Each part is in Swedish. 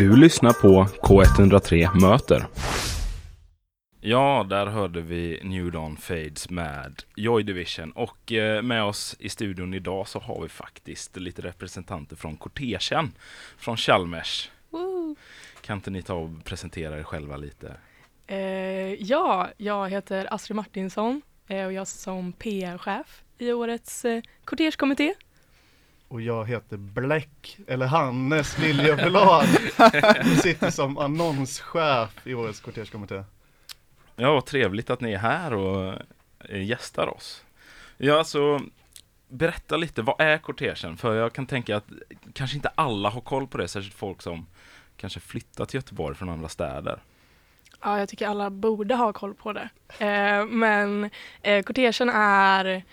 Du lyssnar på K103 Möter. Ja, där hörde vi New Dawn Fades med Joy Division och eh, med oss i studion idag så har vi faktiskt lite representanter från kortegen från Chalmers. Woo. Kan inte ni ta och presentera er själva lite? Eh, ja, jag heter Astrid Martinsson eh, och jag är som PR-chef i årets eh, kortegekommitté. Och jag heter Bläck, eller Hannes Liljeblad. Jag sitter som annonschef i årets kortegekommitté. Ja, vad trevligt att ni är här och eh, gästar oss. Ja, alltså berätta lite, vad är kortegen? För jag kan tänka att kanske inte alla har koll på det, särskilt folk som kanske flyttat till Göteborg från andra städer. Ja, jag tycker alla borde ha koll på det. Eh, men eh, kortegen är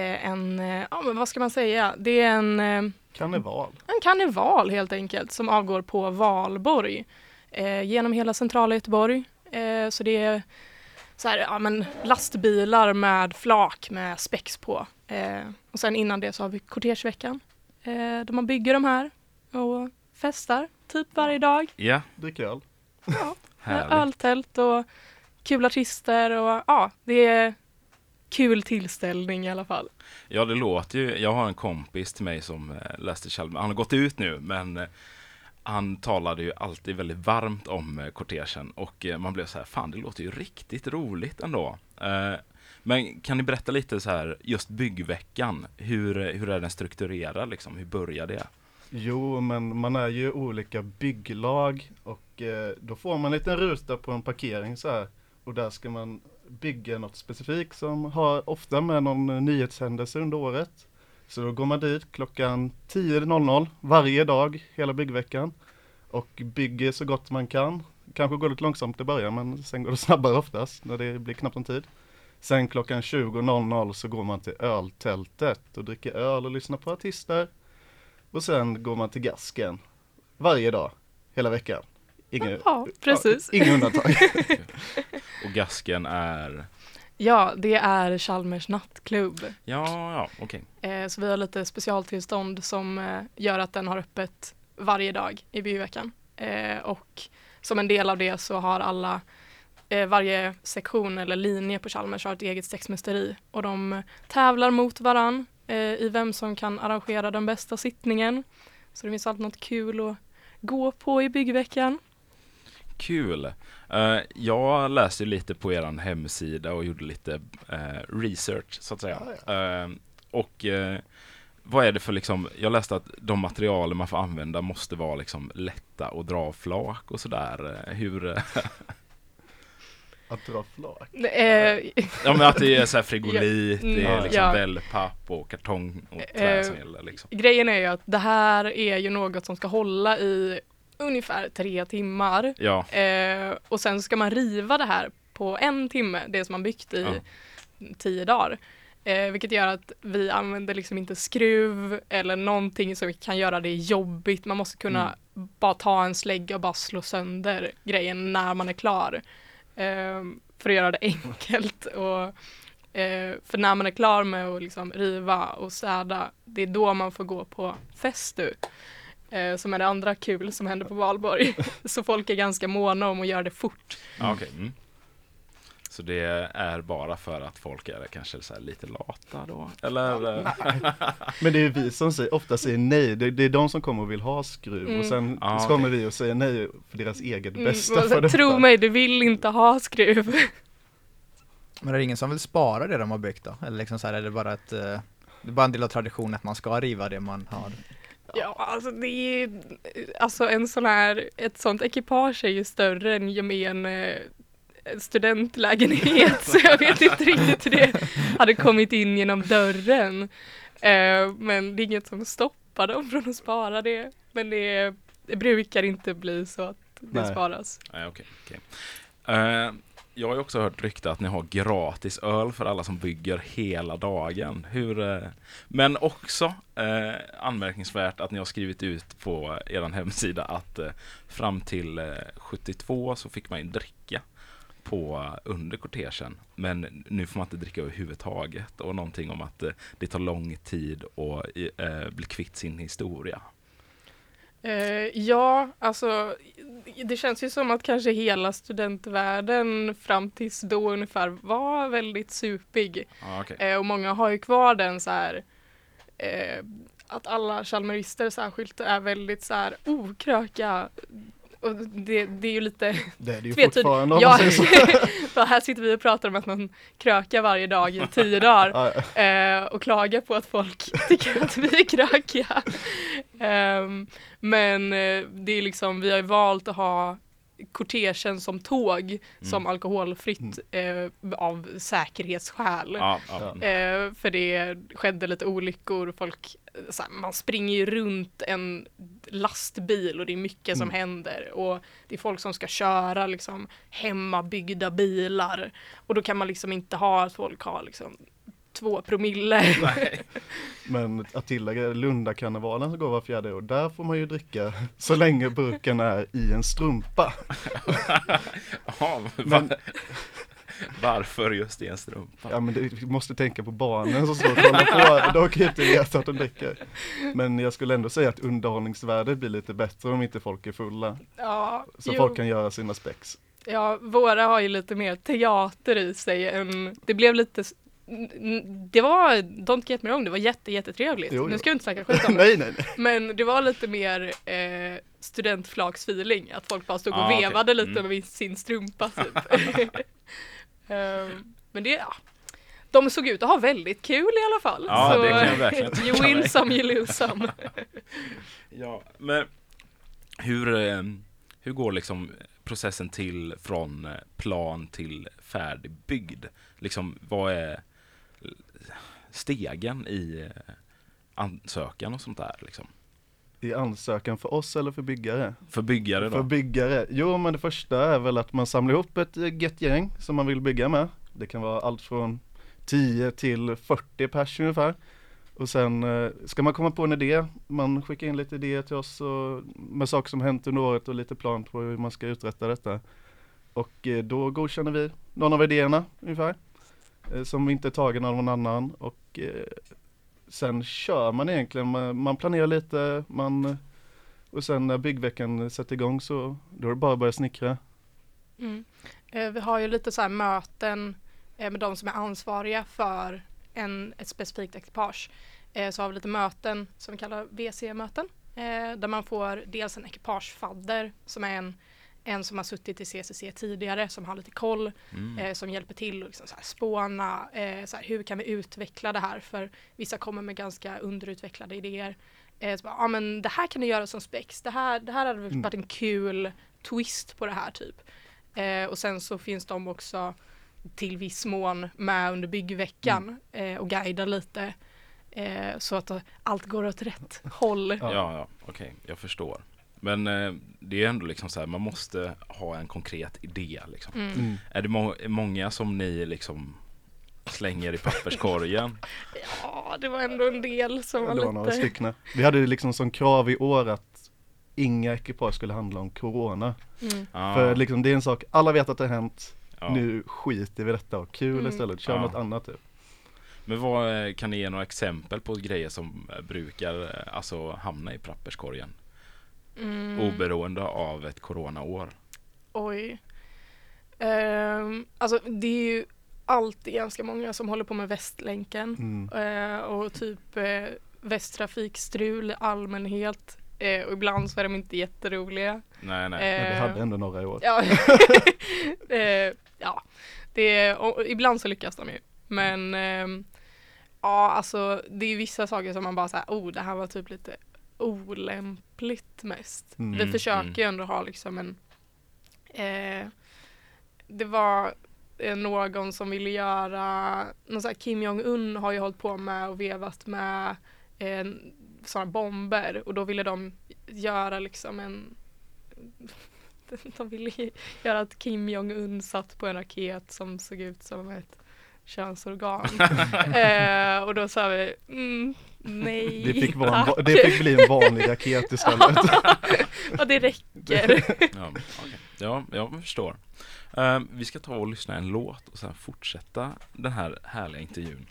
en, eh, ja men vad ska man säga, det är en, eh, Karneval. en karneval helt enkelt som avgår på valborg eh, genom hela centrala Göteborg. Eh, så det är så här, ja, men lastbilar med flak med spex på. Eh, och sen innan det så har vi kortegeveckan eh, där man bygger de här och festar typ varje dag. Ja, Drick öl. Ja, öltält och kul artister och ja, det är kul tillställning i alla fall. Ja, det låter ju. Jag har en kompis till mig som eh, läste Chalmers. Han har gått ut nu, men eh, han talade ju alltid väldigt varmt om eh, kortegen och man blev så här, fan det låter ju riktigt roligt ändå. Men kan ni berätta lite så här, just byggveckan, hur, hur är den strukturerad liksom? Hur börjar det? Jo, men man är ju olika bygglag och då får man en liten ruta på en parkering så här. Och där ska man bygga något specifikt som har ofta med någon nyhetshändelse under året. Så då går man dit klockan 10.00 varje dag hela byggveckan och bygger så gott man kan. Kanske går lite långsamt i början men sen går det snabbare oftast när det blir knappt om tid. Sen klockan 20.00 så går man till öltältet och dricker öl och lyssnar på artister. Och sen går man till gasken varje dag, hela veckan. Ingen, Ja, precis. Ja, inga undantag. Och gasken är, Ja, det är Chalmers nattklubb. ja, ja, okej. Eh, så vi har lite specialtillstånd som eh, gör att den har öppet varje dag i byveckan. Eh, och som en del av det så har alla, eh, varje sektion eller linje på Chalmers har ett eget sexmästeri och de tävlar mot varann eh, i vem som kan arrangera den bästa sittningen. Så det finns alltid något kul att gå på i byggveckan. Kul! Eh, jag läste lite på er hemsida och gjorde lite eh, research så att säga. Eh, och eh, vad är det för liksom, jag läste att de materialen man får använda måste vara liksom lätta och dra flak och sådär. Hur, Att dra flak. Ja men att det är så här frigolit, Ja, det är mm, liksom ja. wellpapp och kartong och trä som gäller liksom. grejen är ju att det här är ju något som ska hålla i ungefär tre timmar. Ja, Eh, och sen ska man riva det här på en timme, det som man byggt i Ja. tio dagar. Eh, vilket gör att vi använder liksom inte skruv eller någonting som kan göra det jobbigt. Man måste kunna bara ta en slägga och bara slå sönder grejen när man är klar. Eh, för att göra det enkelt. Och, eh, för när man är klar med att liksom riva och städa, det är då man får gå på festu. Eh, som är det andra kul som händer på valborg. Så folk är ganska måna om att göra det fort. ja okej. Mm. Så det är bara för att folk är kanske så här lite lata då? Eller? eh, Men det är vi som säger, ofta säger nej. Det, det är de som kommer och vill ha skruv Mm. och sen Ah, så kommer vi och säger nej för deras eget Mm, bästa. och för tro mig, du vill inte ha skruv. Men är det ingen som vill spara det de har byggt då? Eller liksom så här, är det bara ett, eh, det är bara en del av traditionen att man ska riva det man har? Ja, alltså det är alltså en sån här, ett sånt ekipage är ju större än gemene studentlägenhet så jag vet inte riktigt hur det hade kommit in genom dörren. Eh, men det är inget som stoppar dem från att spara det. Men det, det brukar inte bli så att det Nej. sparas. Nej, okej. okej. Eh, jag har ju också hört rykte att ni har gratis öl för alla som bygger hela dagen. Hur, eh, men också eh, anmärkningsvärt att ni har skrivit ut på er hemsida att eh, fram till eh, 72 så fick man ju dricka på eh, under kortegen. Men nu får man inte dricka överhuvudtaget och någonting om att eh, det tar lång tid att eh, bli kvitt sin historia. Eh, ja, alltså det känns ju som att kanske hela studentvärlden fram tills då ungefär var väldigt supig. Ja, okej. Eh, och många har ju kvar den så här eh, att alla chalmerister särskilt är väldigt så här oh, kröka. Och det, det är ju lite Det är det ju tvetydigt. fortfarande om Ja, man säger så. här sitter vi och pratar om att man krökar varje dag i tio dagar eh, och klagar på att folk tycker att vi är krökiga. Ehm, men eh, det är liksom, vi har ju valt att ha kortegen som tåg som alkoholfritt eh, av säkerhetsskäl. Ja, ja. Mm. Eh, för det skedde lite olyckor, folk, eh, så här, man springer ju runt en lastbil och det är mycket som Mm. händer och det är folk som ska köra liksom hemmabyggda bilar och då kan man liksom inte ha att folk har liksom två promille. Nej. Men att tillägga Lundakarnevalen som går var fjärde år, där får man ju dricka så länge burken är i en strumpa. Ja, Men- va- Varför just i en strumpa? Ja men det, vi måste tänka på barnen som står och kollar på, de kan ju inte veta att de dricker. Men jag skulle ändå säga att underhållningsvärdet blir lite bättre om inte folk är fulla. Ja, Så jo. folk kan göra sina spex. Ja, våra har ju lite mer teater i sig än, det blev lite det var, don't get me wrong, det var jätte, jättetrevligt. Jo, Nu ska jag inte snacka skit om det. nej nej nej. Men det var lite mer eh, studentflaksfeeling, att folk bara stod och Ah, vevade lite Mm. med sin strumpa typ. Ehm, men det, ja. De såg ut att ha väldigt kul i alla fall. Ja, Så, det kan jag verkligen You win some, you lose some. Ja, men hur, eh, hur går liksom processen till från eh, plan till färdigbyggd? Liksom, vad är stegen i eh, ansökan och sånt där liksom? I ansökan för oss eller för byggare? För byggare För då? byggare? Jo men det första är väl att man samlar ihop ett eh, gött gäng som man vill bygga med. Det kan vara allt från 10 till 40 pers ungefär. Och sen eh, ska man komma på en idé, man skickar in lite idéer till oss och, med saker som hänt under året och lite plan på hur man ska uträtta detta. Och då godkänner vi någon av idéerna ungefär. Eh, som inte är tagen av någon annan och eh, sen kör man egentligen, man, man planerar lite, man och sen när byggveckan sätter igång så då är det bara att börja snickra. Mm. Eh, vi har ju lite så här möten eh, med de som är ansvariga för en, ett specifikt ekipage. Eh, så har vi lite möten som vi kallar VC-möten. Eh, där man får dels en ekipagefadder som är en, en som har suttit i CCC tidigare som har lite koll. Mm. eh, som hjälper till att liksom så här spåna, eh, så här, hur kan vi utveckla det här? För vissa kommer med ganska underutvecklade idéer. Eh, så bara, ja men det här kan du göra som spex, det här, det här hade Mm. varit en kul twist på det här typ. Eh, och sen så finns de också till viss mån med under byggveckan eh, och guidar lite. Eh, så att allt går åt rätt håll. Ja. Ja, okej, jag förstår. Men eh, det är ändå liksom så här, man måste ha en konkret idé liksom. Mm. Mm. Är det må- många som ni liksom slänger i papperskorgen? Ja, det var ändå en del som var Det var några lite... stycken. Vi hade liksom som krav i år att inga ekipage skulle handla om corona. Mm. Ja, För liksom det är en sak, alla vet att det har hänt, ja. nu skiter vi i detta och kul Mm. istället, kör Ja. något annat typ. Men vad, eh, kan ni ge några exempel på grejer som brukar eh, alltså hamna i papperskorgen? Mm. Oberoende av ett coronaår. Oj. Ehm, alltså det är ju alltid ganska många som håller på med Västlänken Mm. eh, och typ eh, Västtrafikstrul i allmänhet. Eh, och ibland så är de inte jätteroliga. Nej, nej. Men vi hade ändå några i år. Ja, eh, ja. Det är, och ibland så lyckas de ju. Men ehm, ja, alltså det är vissa saker som man bara säger, oh det här var typ lite olämpligt mest. Mm. Vi Mm, försöker ju ändå ha liksom en eh, Det var eh, någon som ville göra, någon så här Kim Jong-Un har ju hållit på med och vevat med eh, sådana bomber och då ville de göra liksom en de ville göra att Kim Jong-Un satt på en raket som såg ut som ett könsorgan. eh, och då sa vi, mm, nej Det fick, vara en, tack. det fick bli en vanlig raket istället. Ja, det räcker. Ja, okej. ja, jag förstår. Eh, vi ska ta och lyssna en låt och sen fortsätta den här härliga intervjun.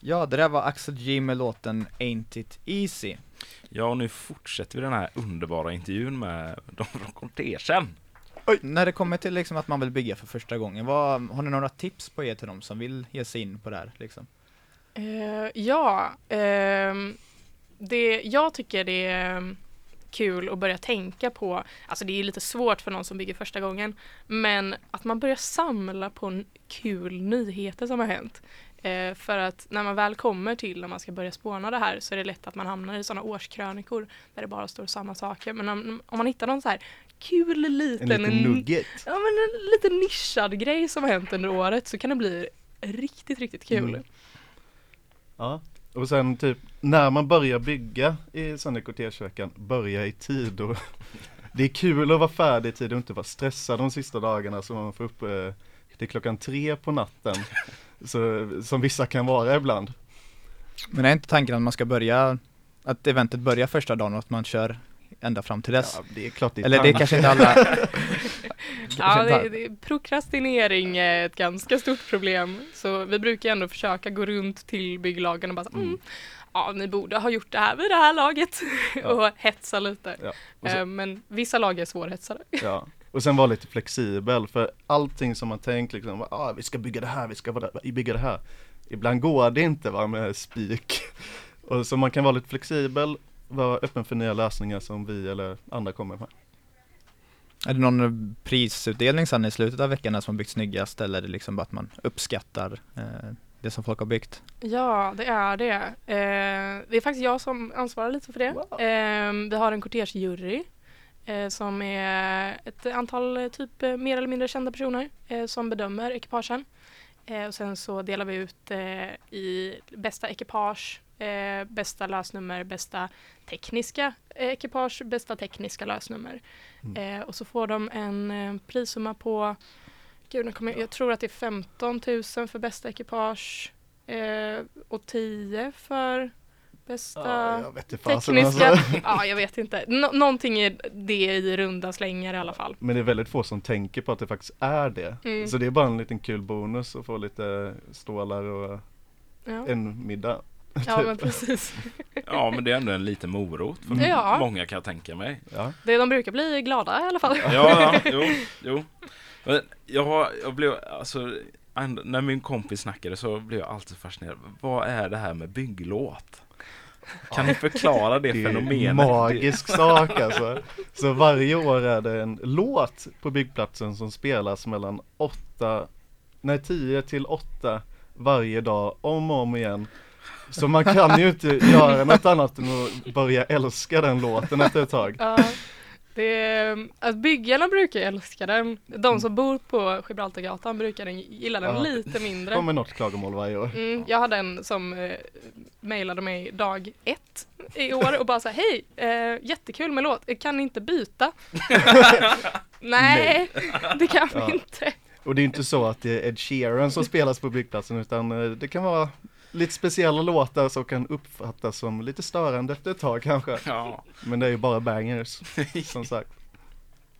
Ja, det där var Axel G med låten Ain't It Easy. Ja, och nu fortsätter vi den här underbara intervjun med de från kortegen. När det kommer till liksom att man vill bygga för första gången, vad, har ni några tips på er till de som vill ge sig in på det här? Liksom? Eh, ja, ehm, det, jag tycker det är kul att börja tänka på, alltså det är lite svårt för någon som bygger första gången, men att man börjar samla på kul nyheter som har hänt. Eh, för att när man väl kommer till när man ska börja spåna det här så är det lätt att man hamnar i sådana årskrönikor där det bara står samma saker. Men om, om man hittar någon så här kul En liten, liten nugget. ja, men en lite nischad grej som har hänt under året så kan det bli riktigt, riktigt kul. Mm. Ja, och sen typ när man börjar bygga i Sunday Kortegeveckan, börja i tid och det är kul att vara färdig i tid och inte vara stressad de sista dagarna så man får upp eh, till klockan tre på natten. Så, som vissa kan vara ibland. Men är inte tanken att man ska börja, att eventet börjar första dagen och att man kör ända fram till dess? Ja, det är klart det är Eller det är kanske inte alla Ja, det, det, prokrastinering är ett ganska stort problem. Så vi brukar ändå försöka gå runt till bygglagen och bara så, mm. Ja, ni borde ha gjort det här vid det här laget och hetsa lite. Ja. Och så- Eh, Men vissa lag är svårhetsade. Ja, och sen vara lite flexibel för allting som man tänkt liksom, ah, vi ska bygga det här, vi ska bygga det här. Ibland går det inte va med spik. Och så man kan vara lite flexibel, vara öppen för nya lösningar som vi eller andra kommer med. Är det någon prisutdelning sen i slutet av veckan som har byggt snyggast eller är det liksom bara att man uppskattar eh, det som folk har byggt? Ja, det är det. Eh, det är faktiskt jag som ansvarar lite för det. Wow. Eh, vi har en kortegejury eh, som är ett antal eh, typ eh, mer eller mindre kända personer eh, som bedömer ekipagen. Eh, och sen så delar vi ut eh, i bästa ekipage, eh, bästa lösnummer, bästa tekniska ekipage, bästa tekniska lösnummer. Mm. Eh, och så får de en eh, prissumma på Gud, nu kommer, jag- jag tror att det är 15 000 för bästa ekipage eh, och 10 för bästa Ja, jag vet inte fasen tekniska. alltså. Ja, jag vet inte. Nå- någonting är det i runda slängar i alla fall. Men det är väldigt få som tänker på att det faktiskt är det. Mm. Så det är bara en liten kul bonus att få lite stålar och Ja, en middag. ja men precis. Ja, men det är ändå en liten morot för Ja. många kan jag tänka mig. Ja, Det, de brukar bli glada i alla fall. Ja, ja jo, jo. Men jag, har- jag blev, alltså, när min kompis snackade så blev jag alltid fascinerad. Vad är det här med bygglåt? Kan ni förklara det, det är en fenomenet? magisk sak alltså. Så varje år är det en låt på byggplatsen som spelas mellan 8, nej 10 till 8 varje dag om och om igen. Så man kan ju inte göra något annat än att börja älska den låten efter ett tag. Det att byggarna brukar älska den. De som bor på Gibraltargatan brukar den, gilla den Ja. lite mindre. kommer något klagomål varje år. Mm, jag hade en som eh, mejlade mig dag ett i år och bara här, hej, eh, jättekul med låt, kan ni inte byta? Nej, det kan vi Ja. inte. Och det är inte så att det är Ed Sheeran som spelas på byggplatsen utan eh, det kan vara lite speciella låtar som kan uppfattas som lite störande efter ett tag kanske. Ja, Men det är ju bara bangers, som sagt.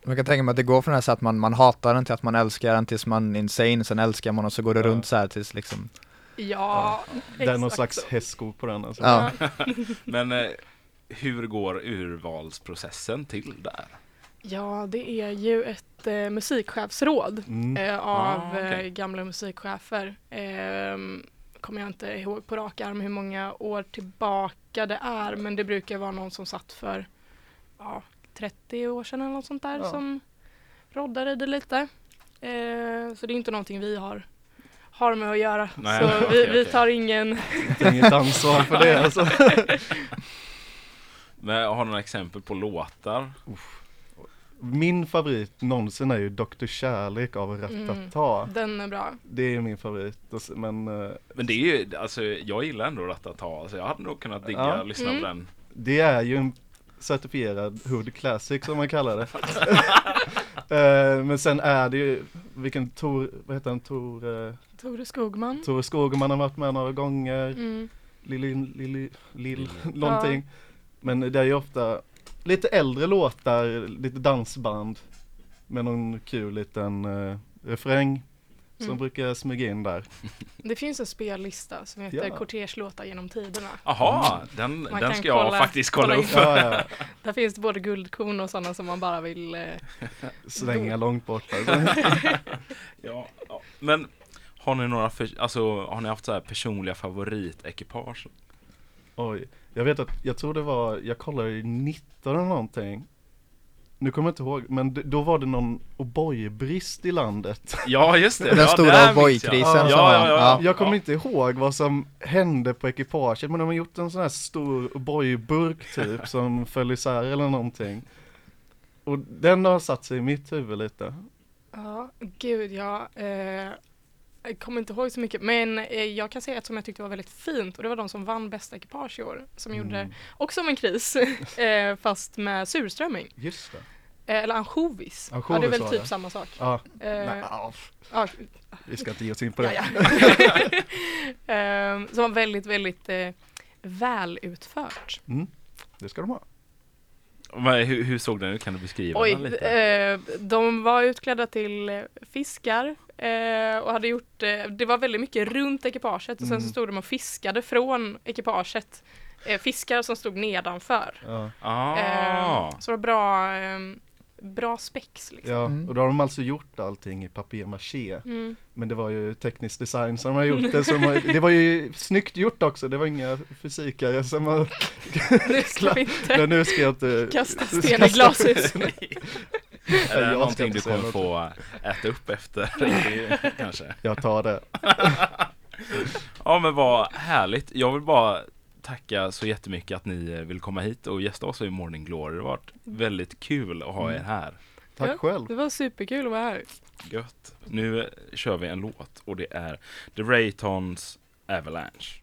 Man kan tänka mig att det går från det här så att man, man hatar den till att man älskar den tills man är insane, sen älskar man och så går det Ja. runt så här tills liksom Ja, Det är någon slags hästsko på den alltså. Ja. men eh, hur går urvalsprocessen till där? Ja, det är ju ett eh, musikchefsråd Mm. eh, av Ah, okej. eh, gamla musikchefer. Kommer jag inte ihåg på rak arm hur många år tillbaka det är, men det brukar vara någon som satt för ja, 30 år sedan eller något sånt där Ja. som roddar i det lite. Eh, så det är inte någonting vi har, har med att göra. Nej, så okej, vi, vi tar ingen inget ansvar för det alltså. Men har du några exempel på låtar? Min favorit någonsin är ju Dr. Kärlek av Ratata. Den är bra. Det är min favorit. Men eh, Men det är ju, alltså jag gillar ändå Ratata, så jag hade nog kunnat digga Ja. och lyssna Mm. på den. det är ju en certifierad Hood Classic som man kallar det. Eh, Men sen är det ju, vilken Tor, vad heter han, Tor, eh, Tore Skogman. Tore Skogman har varit med några gånger. Mm. Lili, Lili, Lill, Lill. någonting. Men det är ju ofta lite äldre låtar, lite dansband med någon kul liten uh, refräng. som Mm. brukar smyga in där. Det finns en spellista som heter Ja. Cortège-låtar genom tiderna. Jaha, den, Man den kan ska jag kolla- faktiskt kolla kolla upp. Ja, ja. Där finns det både guldkorn och sådana som man bara vill eh, Slänga långt bort. Ja, ja. Men har ni några, för, alltså har ni haft så här personliga favoritekipage? Oj, jag vet att, jag tror det var, jag kollade i 19 eller någonting. Nu kommer jag inte ihåg, men d- då var det någon O'boy-brist i landet. Ja, just det. Den ja, stora O'boy-krisen ja, ja, ja. Jag kommer inte ihåg vad som hände på ekipaget, men de har gjort en sån här stor O'boy-burk typ som föll isär eller någonting. Och den har satt sig i mitt huvud lite. Ja, gud ja. Eh, jag kommer inte ihåg så mycket men eh, jag kan säga ett som jag tyckte var väldigt fint och det var de som vann bästa ekipage i år. Som gjorde, Mm. också om en kris, eh, fast med surströmming. Just det. Eh, eller ansjovis. ja, det är väl typ det. samma sak. Ja, nej, ja, ja, vi ska inte ge oss in på ja, det. ja. eh, som var väldigt, väldigt eh, välutfört. Mm, det ska de ha. Men hur, hur såg den ut? Kan du beskriva Oj, den lite? eh, de var utklädda till fiskar eh, och hade gjort, eh, det var väldigt mycket runt ekipaget och sen Mm. så stod de och fiskade från ekipaget. Eh, fiskar som stod nedanför. Ja, ah. Eh, så det var bra, eh, bra spex liksom. ja. Mm. och då har de alltså gjort allting i papier-maché. Mm. Men det var ju teknisk design som har gjort det. Som har, det var ju snyggt gjort också. Det var inga fysikare som har... Nu ska vi inte Men nu ska jag inte... kasta sten i glashus. Är det jag någonting du kommer något. få äta upp efter? Kanske. Jag tar det. Ja men vad härligt. Jag vill bara tacka så jättemycket att ni vill komma hit och gästa oss i Morning Glory. Det har varit väldigt kul att ha er här. Tack Ja. själv. Det var superkul att vara här. Gött. Nu kör vi en låt och det är The Raytons Avalanche.